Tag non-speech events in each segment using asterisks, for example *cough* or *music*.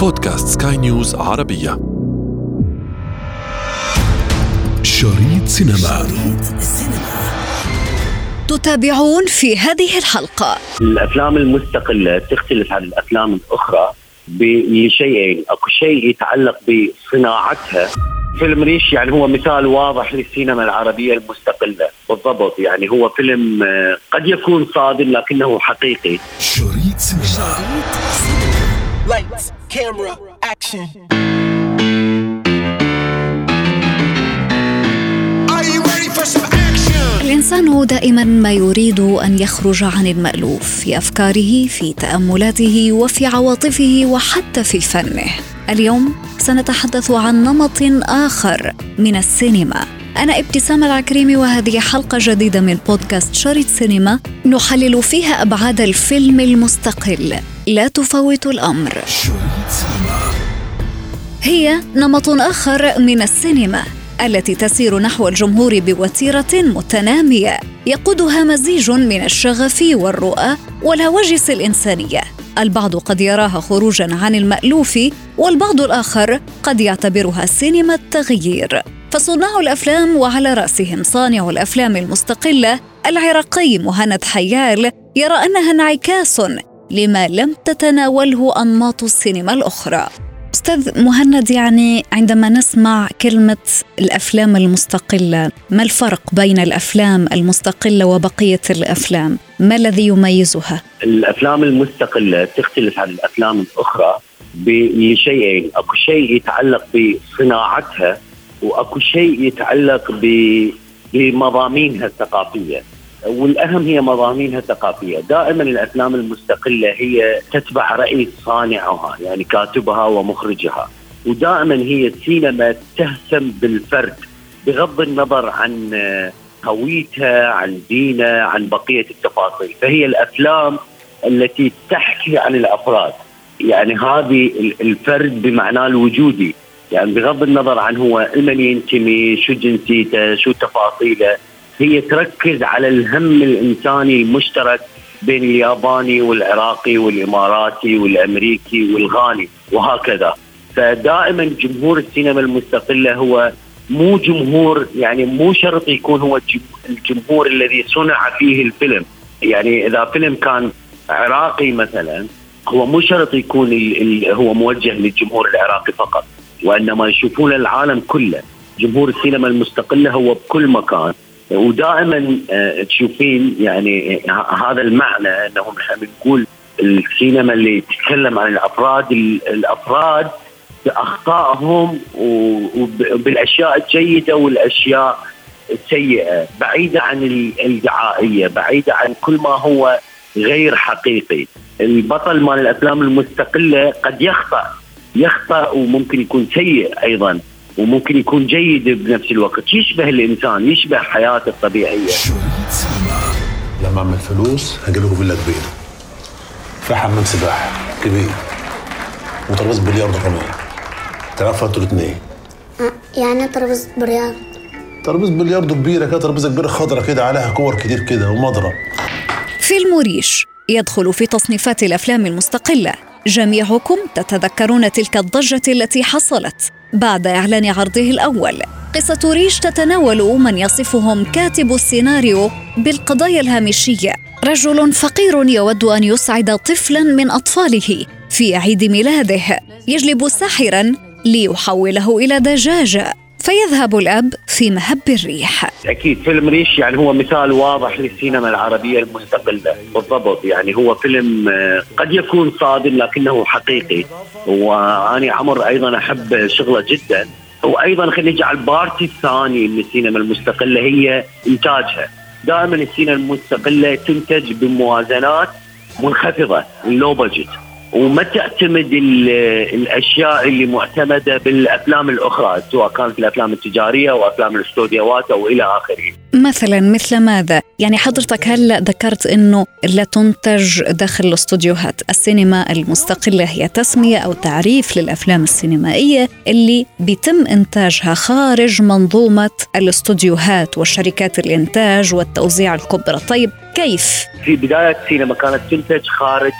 بودكاست سكاي نيوز عربية. شريط سينما. شريط سينما تتابعون في هذه الحلقة. الأفلام المستقلة تختلف عن الأفلام الأخرى لشيئين. أكو شيء يتعلق بصناعتها. فيلم ريش يعني هو مثال واضح للسينما العربية المستقلة. بالضبط. يعني هو فيلم آه، قد يكون صادم لكنه حقيقي. شريط سينما. Lights, camera, action. الإنسان دائما ما يريد أن يخرج عن المألوف في أفكاره في تأملاته وفي عواطفه وحتى في فنه. اليوم سنتحدث عن نمط آخر من السينما. أنا ابتسام العكريمي وهذه حلقة جديدة من بودكاست شريط سينما نحلل فيها أبعاد الفيلم المستقل. لا تفوت الأمر. هي نمط آخر من السينما التي تسير نحو الجمهور بوتيرة متنامية يقودها مزيج من الشغف والرؤى والهواجس الإنسانية. البعض قد يراها خروجا عن المألوف والبعض الآخر قد يعتبرها سينما التغيير. فصناع الأفلام وعلى رأسهم صانع الأفلام المستقلة العراقي مهند حيال يرى أنها انعكاس لما لم تتناوله أنماط السينما الأخرى أستاذ مهند يعني عندما نسمع كلمة الأفلام المستقلة ما الفرق بين الأفلام المستقلة وبقية الأفلام؟ ما الذي يميزها؟ الأفلام المستقلة تختلف عن الأفلام الأخرى ب- لشيئين أكو شيء يتعلق بصناعتها وأكو شيء يتعلق بمضامينها الثقافية والأهم هي مضامينها الثقافية، دائما الأفلام المستقلة هي تتبع رأي صانعها يعني كاتبها ومخرجها، ودائما هي السينما تهتم بالفرد بغض النظر عن هويتها عن دينها عن بقية التفاصيل. فهي الأفلام التي تحكي عن الأفراد. يعني هذه ال- الفرد بمعناه الوجودي. يعني بغض النظر عن هو لمن ينتمي شو جنسيته شو تفاصيله. هي تركز على الهم الإنساني المشترك بين الياباني والعراقي والإماراتي والأمريكي والغاني وهكذا. فدائما جمهور السينما المستقلة هو مو جمهور يعني مو شرط يكون هو الجم- الجمهور الذي صنع فيه الفيلم. يعني إذا فيلم كان عراقي مثلا هو مو شرط يكون هو موجه للجمهور العراقي فقط وإنما يشوفون العالم كله. جمهور السينما المستقلة هو بكل مكان ودائما آه، تشوفين يعني ه- هذا المعنى انه نحن بنقول السينما اللي تتكلم عن الأفراد ال- الأفراد بأخطائهم وبالاشياء الجيدة والأشياء السيئة بعيدة عن ال- الدعائية بعيدة عن كل ما هو غير حقيقي. البطل مال الأفلام المستقلة قد يخطأ يخطأ وممكن يكون سيء أيضا. وممكن يكون جيد بنفس الوقت. يشبه الإنسان يشبه حياته الطبيعية. لما اعمل فلوس هجيب لكم فيلا كبيره فيها حمام سباحه كبير. وترابيزه بلياردو كمان. تعرفوا أنتوا الاثنين يعني ترابيزة برياض ترابيزه بلياردو كبيرة كده ترابيزه كبيرة خضرة كده عليها كور كتير كده ومضرب فيلم ريش يدخل في تصنيفات الأفلام المستقلة. جميعكم تتذكرون تلك الضجة التي حصلت. بعد إعلان عرضه الأول. قصة ريش تتناول من يصفهم كاتب السيناريو بالقضايا الهامشية. رجل فقير يود أن يسعد طفلا من أطفاله في عيد ميلاده. يجلب ساحرا ليحوله إلى دجاجة. فيذهب الأب في مهب الريح. أكيد فيلم ريش يعني هو مثال واضح للسينما العربية المستقله بالضبط. يعني هو فيلم آه، قد يكون صادم لكنه حقيقي. وأني عمر أيضا أحب شغله جدا. وأيضا خلينا نجي على ال party الثاني من السينما المستقلة هي إنتاجها. دائما السينما المستقلة تنتج بموازنات منخفضة ال low budget وما تعتمد ال- الأشياء اللي معتمدة بالأفلام الأخرى سواء كانت الأفلام التجارية أو أفلام الأستوديوهات أو إلى آخره. مثلا مثل ماذا؟ يعني حضرتك هلا ذكرت إنه لا تنتج داخل الاستوديوهات، السينما المستقلة هي تسمية أو تعريف للأفلام السينمائية اللي بيتم إنتاجها خارج منظومة الاستوديوهات والشركات الإنتاج والتوزيع الكبرى، طيب كيف؟ في بداية السينما كانت تنتج خارج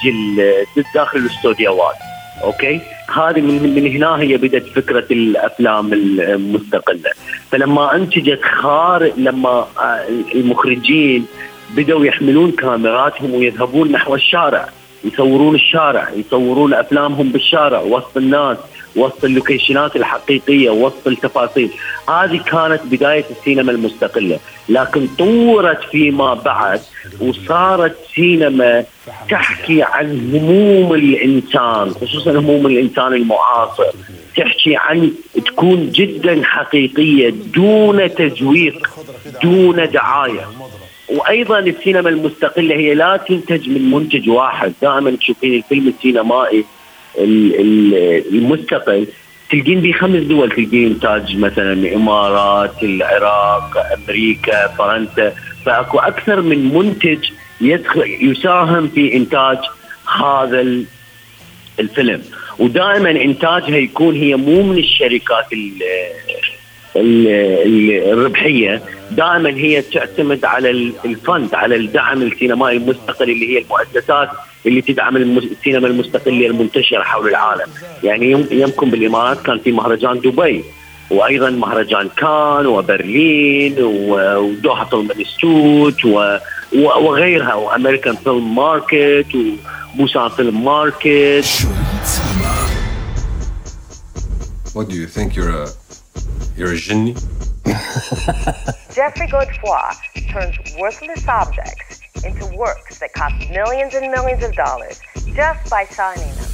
داخل الاستوديوهات أوكي؟ هذه من من هنا هي بدأت فكرة الأفلام المستقلة. فلما أنتجت خارق لما آه، المخرجين بدأوا يحملون كاميراتهم ويذهبون نحو الشارع يصورون الشارع يصورون أفلامهم بالشارع وسط الناس وسط اللوكيشنات الحقيقية وسط التفاصيل. هذه كانت بداية السينما المستقلة. لكن طورت فيما بعد وصارت سينما تحكي عن هموم الإنسان خصوصا هموم الإنسان المعاصر. تحكي عن تكون جدا حقيقية دون تزويق دون دعاية. وأيضا السينما المستقلة هي لا تنتج من منتج واحد. دائما تشوفين الفيلم السينمائي المستقل. تلقين به خمس دول. تلقين انتاج مثلا الامارات العراق أمريكا فرنسا. فأكو أكثر من منتج يدخل يساهم في إنتاج هذا الفيلم. ودائما إنتاجها يكون هي مو من الشركات الربحية. دائما هي تعتمد على الفند على الدعم السينمائي المستقل اللي هي المؤسسات اللي تدعم السينما المستقلة المنتشرة حول العالم. يعني يمكن بالإمارات كان في مهرجان دبي وأيضا مهرجان كان وبرلين ودوحة فيلم انستوت وغيرها وأمريكان فيلم ماركت وبوسان فيلم ماركت. What do you think? You're a you're a genie? *laughs* Jeffrey Godefroy turns worthless objects into works that cost millions and millions of dollars just by signing them.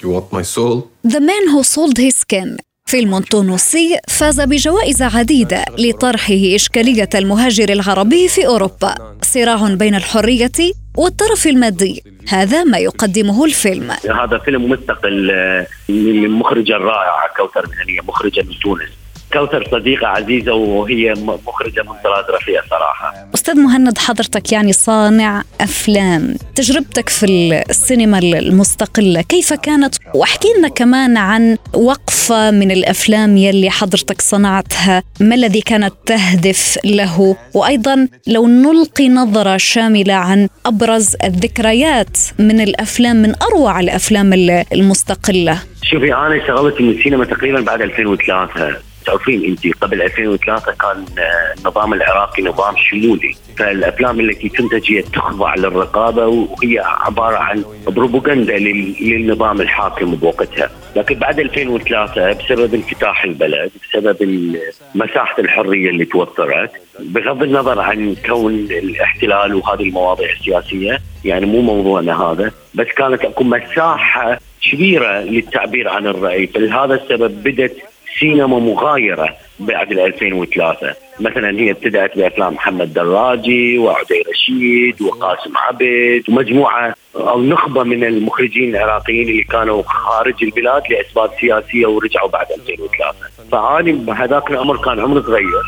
You want my soul? The Man Who Sold His Skin. فيلم تونسي فاز بجوائز عديدة لطرحه إشكالية المهاجر العربي في أوروبا. صراع بين الحرية والطرف المادي. هذا ما يقدمه الفيلم. هذا فيلم مستقل آه، للمخرجة الرائعة كوثر مهنية مخرجة من تونس. كوثر صديقة عزيزة وهي مخرجة من طراز رفيع صراحة. أستاذ مهند حضرتك يعني صانع أفلام. تجربتك في السينما المستقلة كيف كانت؟ واحكي لنا كمان عن وقفة من الأفلام يلي حضرتك صنعتها. ما الذي كانت تهدف له؟ وأيضا لو نلقي نظرة شاملة عن أبرز الذكريات من الأفلام من أروع الأفلام المستقلة. شوفي أنا اشتغلت من السينما تقريبا بعد 2003 تعرفين انت قبل 2003 كان آه، النظام العراقي نظام شمولي فالأفلام التي تنتج هي تخضع للرقابة وهي عبارة عن بروباغندا للنظام الحاكم بوقتها، لكن بعد 2003 بسبب انفتاح البلد، بسبب مساحة الحرية اللي توفرت، بغض النظر عن كون الاحتلال وهذه المواضيع السياسية، يعني مو موضوعنا هذا، بس كانت أكو مساحة كبيرة للتعبير عن الرأي، فلهذا السبب بدت سينما مغايرة بعد 2003 مثلا هي ابتدأت بأفلام محمد دراجي وعدي رشيد وقاسم عبد ومجموعة أو نخبة من المخرجين العراقيين اللي كانوا خارج البلاد لأسباب سياسية ورجعوا بعد 2003 فاني بهذاك العمر كان عمري صغير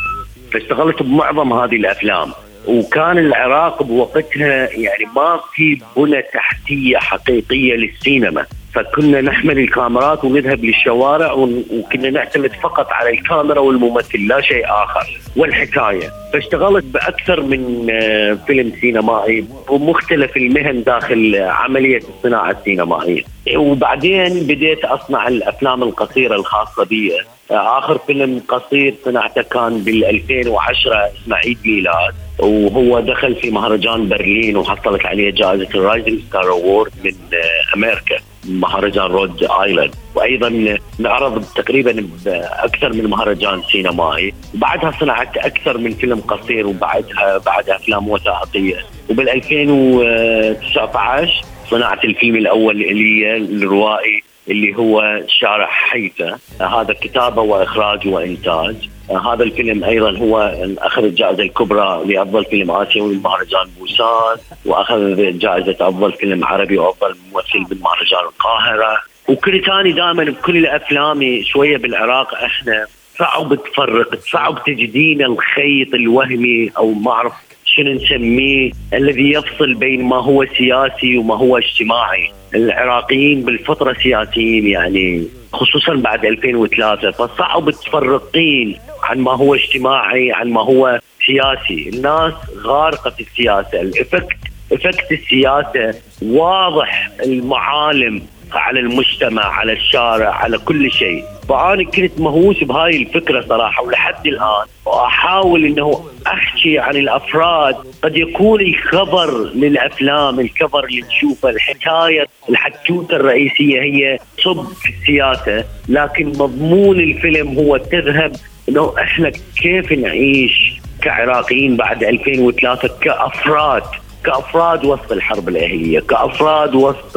فاشتغلت بمعظم هذه الأفلام. وكان العراق بوقتها يعني ما في بنى تحتية حقيقية للسينما. فكنا نحمل الكاميرات ونذهب للشوارع وكنا نعتمد فقط على الكاميرا والممثل لا شيء آخر والحكاية. فاشتغلت بأكثر من آه، فيلم سينمائي ومختلف المهن داخل عملية الصناعة السينمائيه وبعدين بديت أصنع الأفلام القصيرة الخاصة بي. آخر فيلم قصير صنعته كان بال 2010 اسمه عيد ميلاد. وهو دخل في مهرجان برلين وحصلت عليه جائزة ال Rising Star Award من آه، أمريكا. مهرجان رود آيلاند. وأيضا نعرض تقريبا بأكثر من مهرجان سينمائي. وبعدها صنعت أكثر من فيلم قصير وبعدها بعد أفلام وثائقية. وبال 2019 صنعت الفيلم الأول لي الروائي اللي هو شارع حيفا. هذا كتابة وإخراج وإنتاج. هذا الفيلم أيضا هو أخذ الجائزة الكبرى لأفضل فيلم آسيوي بمهرجان بوسان وأخذ جائزة أفضل فيلم عربي وأفضل ممثل بمهرجان القاهرة. وكل ثاني دائما بكل افلامي شوية بالعراق إحنا. صعب تفرق صعب تجدين الخيط الوهمي أو ما أعرف شنو نسميه الذي يفصل بين ما هو سياسي وما هو اجتماعي. العراقيين بالفطرة سياسيين يعني خصوصا بعد 2003 فصعب تفرقين عن ما هو اجتماعي عن ما هو سياسي. الناس غارقة في السياسة. الإفكت إفكت السياسة واضح المعالم على المجتمع على الشارع على كل شيء. فأنا كنت مهووس بهاي الفكرة صراحة ولحد الآن وأحاول أنه أحكي عن الأفراد قد يكون الخبر للأفلام الكفر اللي نشوفه الحكاية الحتوتة الرئيسية هي صب في السياسة لكن مضمون الفيلم هو تذهب أنه إحنا كيف نعيش كعراقيين بعد 2003 كأفراد كأفراد وسط الحرب الأهلية، كأفراد وسط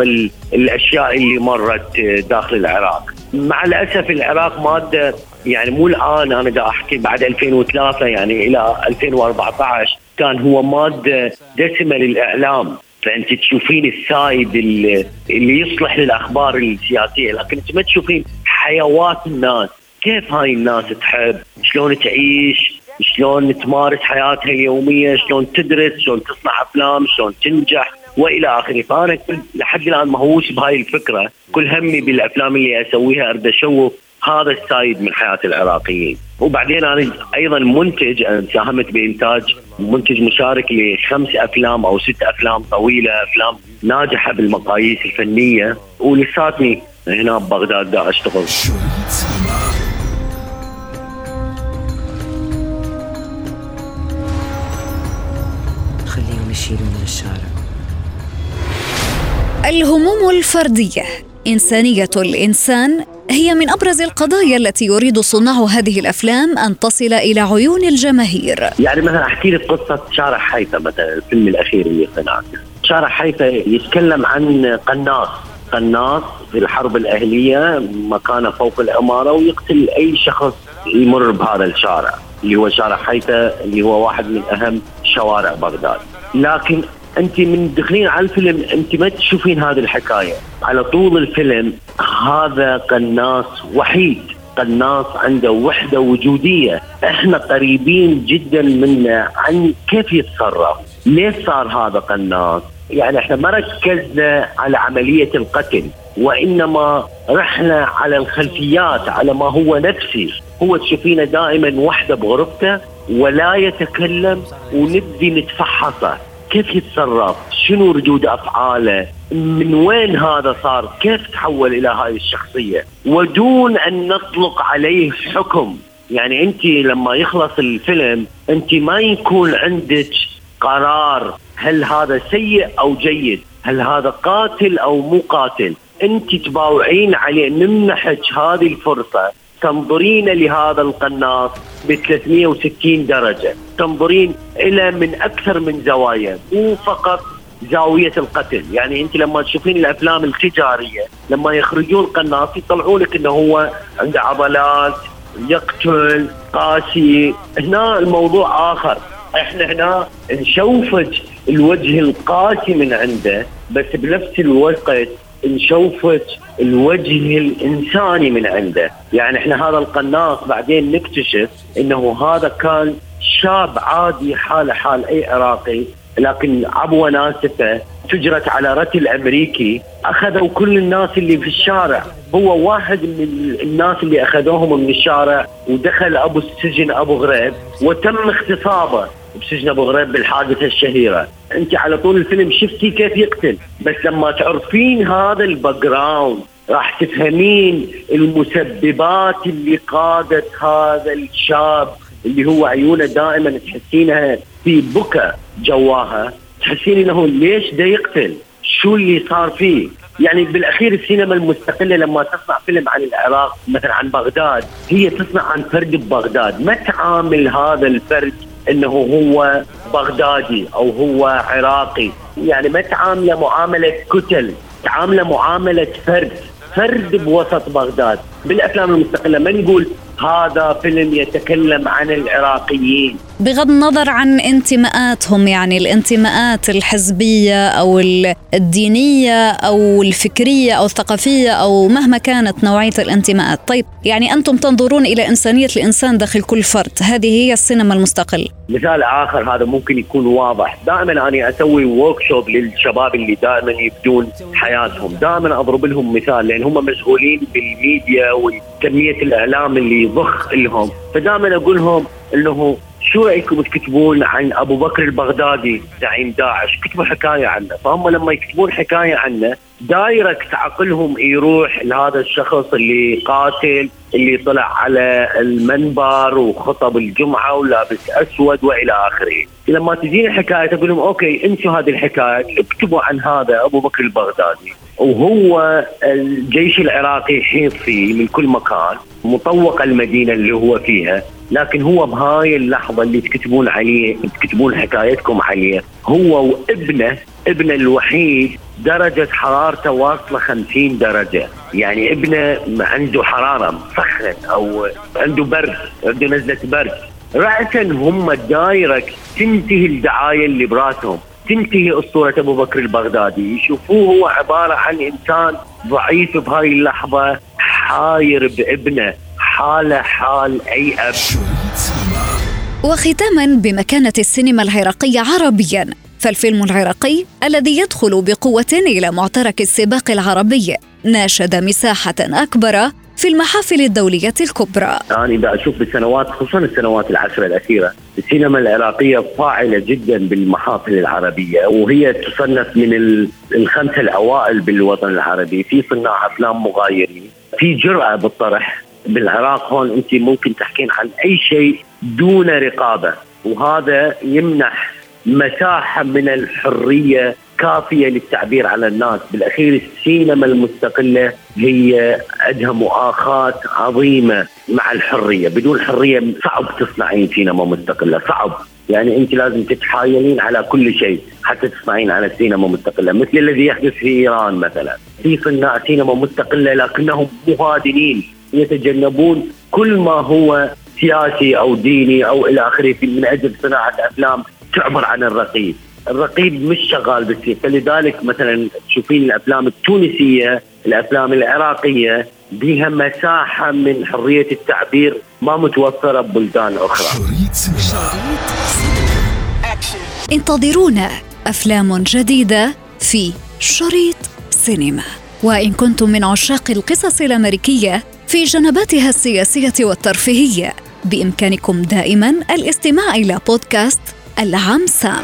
الأشياء اللي مرت داخل العراق. مع الأسف العراق مادة يعني مو الآن أنا دا أحكي بعد 2003 يعني إلى 2014 كان هو مادة دسمه للاعلام فأنت تشوفين السايد اللي, يصلح للأخبار السياسية لكن أنت ما تشوفين حيوات الناس كيف هاي الناس تحب؟ شلون تعيش؟ شلون تمارس حياتها اليومية؟ شلون تدرس؟ شلون تصنع أفلام؟ شلون تنجح؟ وإلى آخره. فأنا لحد الآن مهووس بهاي الفكرة كل همي بالأفلام اللي أسويها اريد أشوف هذا السايد من حياة العراقيين. وبعدين أنا أيضا منتج أنا ساهمت بإنتاج منتج مشارك لخمس أفلام أو ست أفلام طويلة أفلام ناجحة بالمقاييس الفنية ولساتني هنا ببغداد دا أشتغل. خليهم يشيلوا من الشارع. الهموم الفردية. إنسانية الإنسان هي من أبرز القضايا التي يريد صناع هذه الأفلام أن تصل إلى عيون الجماهير. يعني مثلا أحكي لك قصة شارع حيفا مثلا الفيلم الأخير اللي صنعته. شارع حيفا يتكلم عن قناص. قناص في الحرب الأهلية مكانه فوق الاماره ويقتل أي شخص يمر بهذا الشارع اللي هو شارع حيفا اللي هو واحد من أهم شوارع بغداد. لكن انت من دخلين على الفيلم انت ما تشوفين هذه الحكاية. على طول الفيلم هذا قناص وحيد. قناص عنده وحدة وجودية. إحنا قريبين جدا منه عن كيف يتصرف. ليش صار هذا قناص؟ يعني إحنا ما ركزنا على عملية القتل وإنما رحنا على الخلفيات على ما هو نفسي. هو تشوفينه دائما وحدة بغرفته ولا يتكلم ونبدي نتفحصه. كيف يتصرف؟ شنو ردود أفعاله؟ من وين هذا صار؟ كيف تحول إلى هاي الشخصية؟ ودون أن نطلق عليه حكم. يعني أنت لما يخلص الفيلم أنت ما يكون عندك قرار هل هذا سيء أو جيد. هل هذا قاتل أو مو قاتل. أنت تباوعين عليه. نمنحك هذه الفرصة. تنظرين لهذا القناص ب 360 درجة، تنظرين إلى من أكثر من زوايا، مو فقط زاوية القتل، يعني أنت لما تشوفين الأفلام التجارية لما يخرجون قناص يطلعوا لك إنه هو عنده عضلات، يقتل، قاسي، هنا الموضوع آخر، إحنا هنا نشوفج الوجه القاسي من عنده بس بنفس الوقت نشوفك الوجه الإنساني من عنده، يعني إحنا هذا القناص بعدين نكتشف إنه هذا كان شاب عادي حاله حال أي عراقي لكن عبوه ناسفه فجرت على رتل أمريكي أخذوا كل الناس اللي في الشارع. هو واحد من الناس اللي أخذوهم من الشارع ودخل أبو السجن أبو غريب وتم اغتصابه. بسجن أبو غريب بالحادثة الشهيرة، أنت على طول الفيلم شفتي كيف يقتل، بس لما تعرفين هذا ال background راح تفهمين المسببات اللي قادت هذا الشاب اللي هو عيونه دائما تحسينها في بكى جواها، تحسين إنه ليش ده يقتل؟ شو اللي صار فيه؟ يعني بالأخير السينما المستقلة لما تصنع فيلم عن العراق مثلا عن بغداد هي تصنع عن فرد ببغداد، ما تعامل هذا الفرد إنه هو بغدادي أو هو عراقي. يعني ما تعامله معاملة كتل تعامله معاملة فرد. فرد بوسط بغداد. بالأفلام المستقلة ما نقول هذا فيلم يتكلم عن العراقيين. بغض النظر عن انتماءاتهم يعني الانتماءات الحزبية أو الدينية أو الفكرية أو الثقافية أو مهما كانت نوعية الانتماءات، طيب يعني أنتم تنظرون إلى إنسانية الإنسان داخل كل فرد، هذه هي السينما المستقل. مثال آخر هذا ممكن يكون واضح، دائما أنا أسوي workshop للشباب اللي دائما يبدون حياتهم، دائما أضرب لهم مثال لأن هم مشغولين بالميديا وكميه الإعلام اللي يضخ لهم، فدائما أقول لهم إنه شو رأيكم تكتبون عن أبو بكر البغدادي؟ زعيم داعش. كتبوا حكاية عنه. فهم لما يكتبون حكاية عنه direct عقلهم يروح لهذا الشخص اللي قاتل اللي طلع على المنبر وخطب الجمعة ولابس أسود وإلى آخره. لما تجيني حكاية تقول لهم أوكي انسوا هذه الحكاية اكتبوا عن هذا أبو بكر البغدادي. وهو الجيش العراقي يحيط فيه من كل مكان مطوق المدينة اللي هو فيها لكن هو بهاي اللحظة اللي تكتبون عليه تكتبون حكايتكم عليه هو وابنه ابنه الوحيد درجة حرارته واصلة 50 درجة. يعني ابنه عنده حرارة مسخن أو عنده برد عنده نزلة برد. رأسا هم direct تنتهي الدعاية اللي براسهم تنتهي أسطورة أبو بكر البغدادي. يشوفوه هو عبارة عن إنسان ضعيف بهاي اللحظة حاير بابنه حالة حال أي أب وختاما بمكانة السينما العراقية عربيا فالفيلم العراقي الذي يدخل بقوة إلى معترك السباق العربي ناشد مساحة أكبر في المحافل الدولية الكبرى. أنا إذا أشوف بالسنوات خصوصا السنوات العشرة الأخيرة السينما العراقية فاعلة جدا بالمحافل العربية وهي تصنف من الخمسة الأوائل بالوطن العربي. في صناع أفلام مغايرين في جرأة بالطرح. بالعراق هون أنت ممكن تحكين عن أي شيء دون رقابة وهذا يمنح مساحة من الحرية كافية للتعبير على الناس. بالأخير السينما المستقلة هي عندها مؤاخاة عظيمة مع الحرية. بدون حرية صعب تصنعين سينما مستقلة صعب. يعني أنت لازم تتحايلين على كل شيء حتى تصنعين على سينما مستقلة. مثل الذي يحدث في إيران مثلا. في صناع سينما مستقلة لكنهم مهادنين يتجنبون كل ما هو سياسي أو ديني أو إلى آخره. من أجل صناعة أفلام تعبر عن الرقيب الرقيب مش شغال بالسيف فلذلك مثلا تشوفين الأفلام التونسية الأفلام العراقية بها مساحة من حرية التعبير ما متوفرة ببلدان أخرى. انتظرونا أفلام جديدة في شريط سينما. وإن كنتم من عشاق القصص الأمريكية في جنباتها السياسية والترفيهية. بإمكانكم دائما الاستماع إلى بودكاست العم سام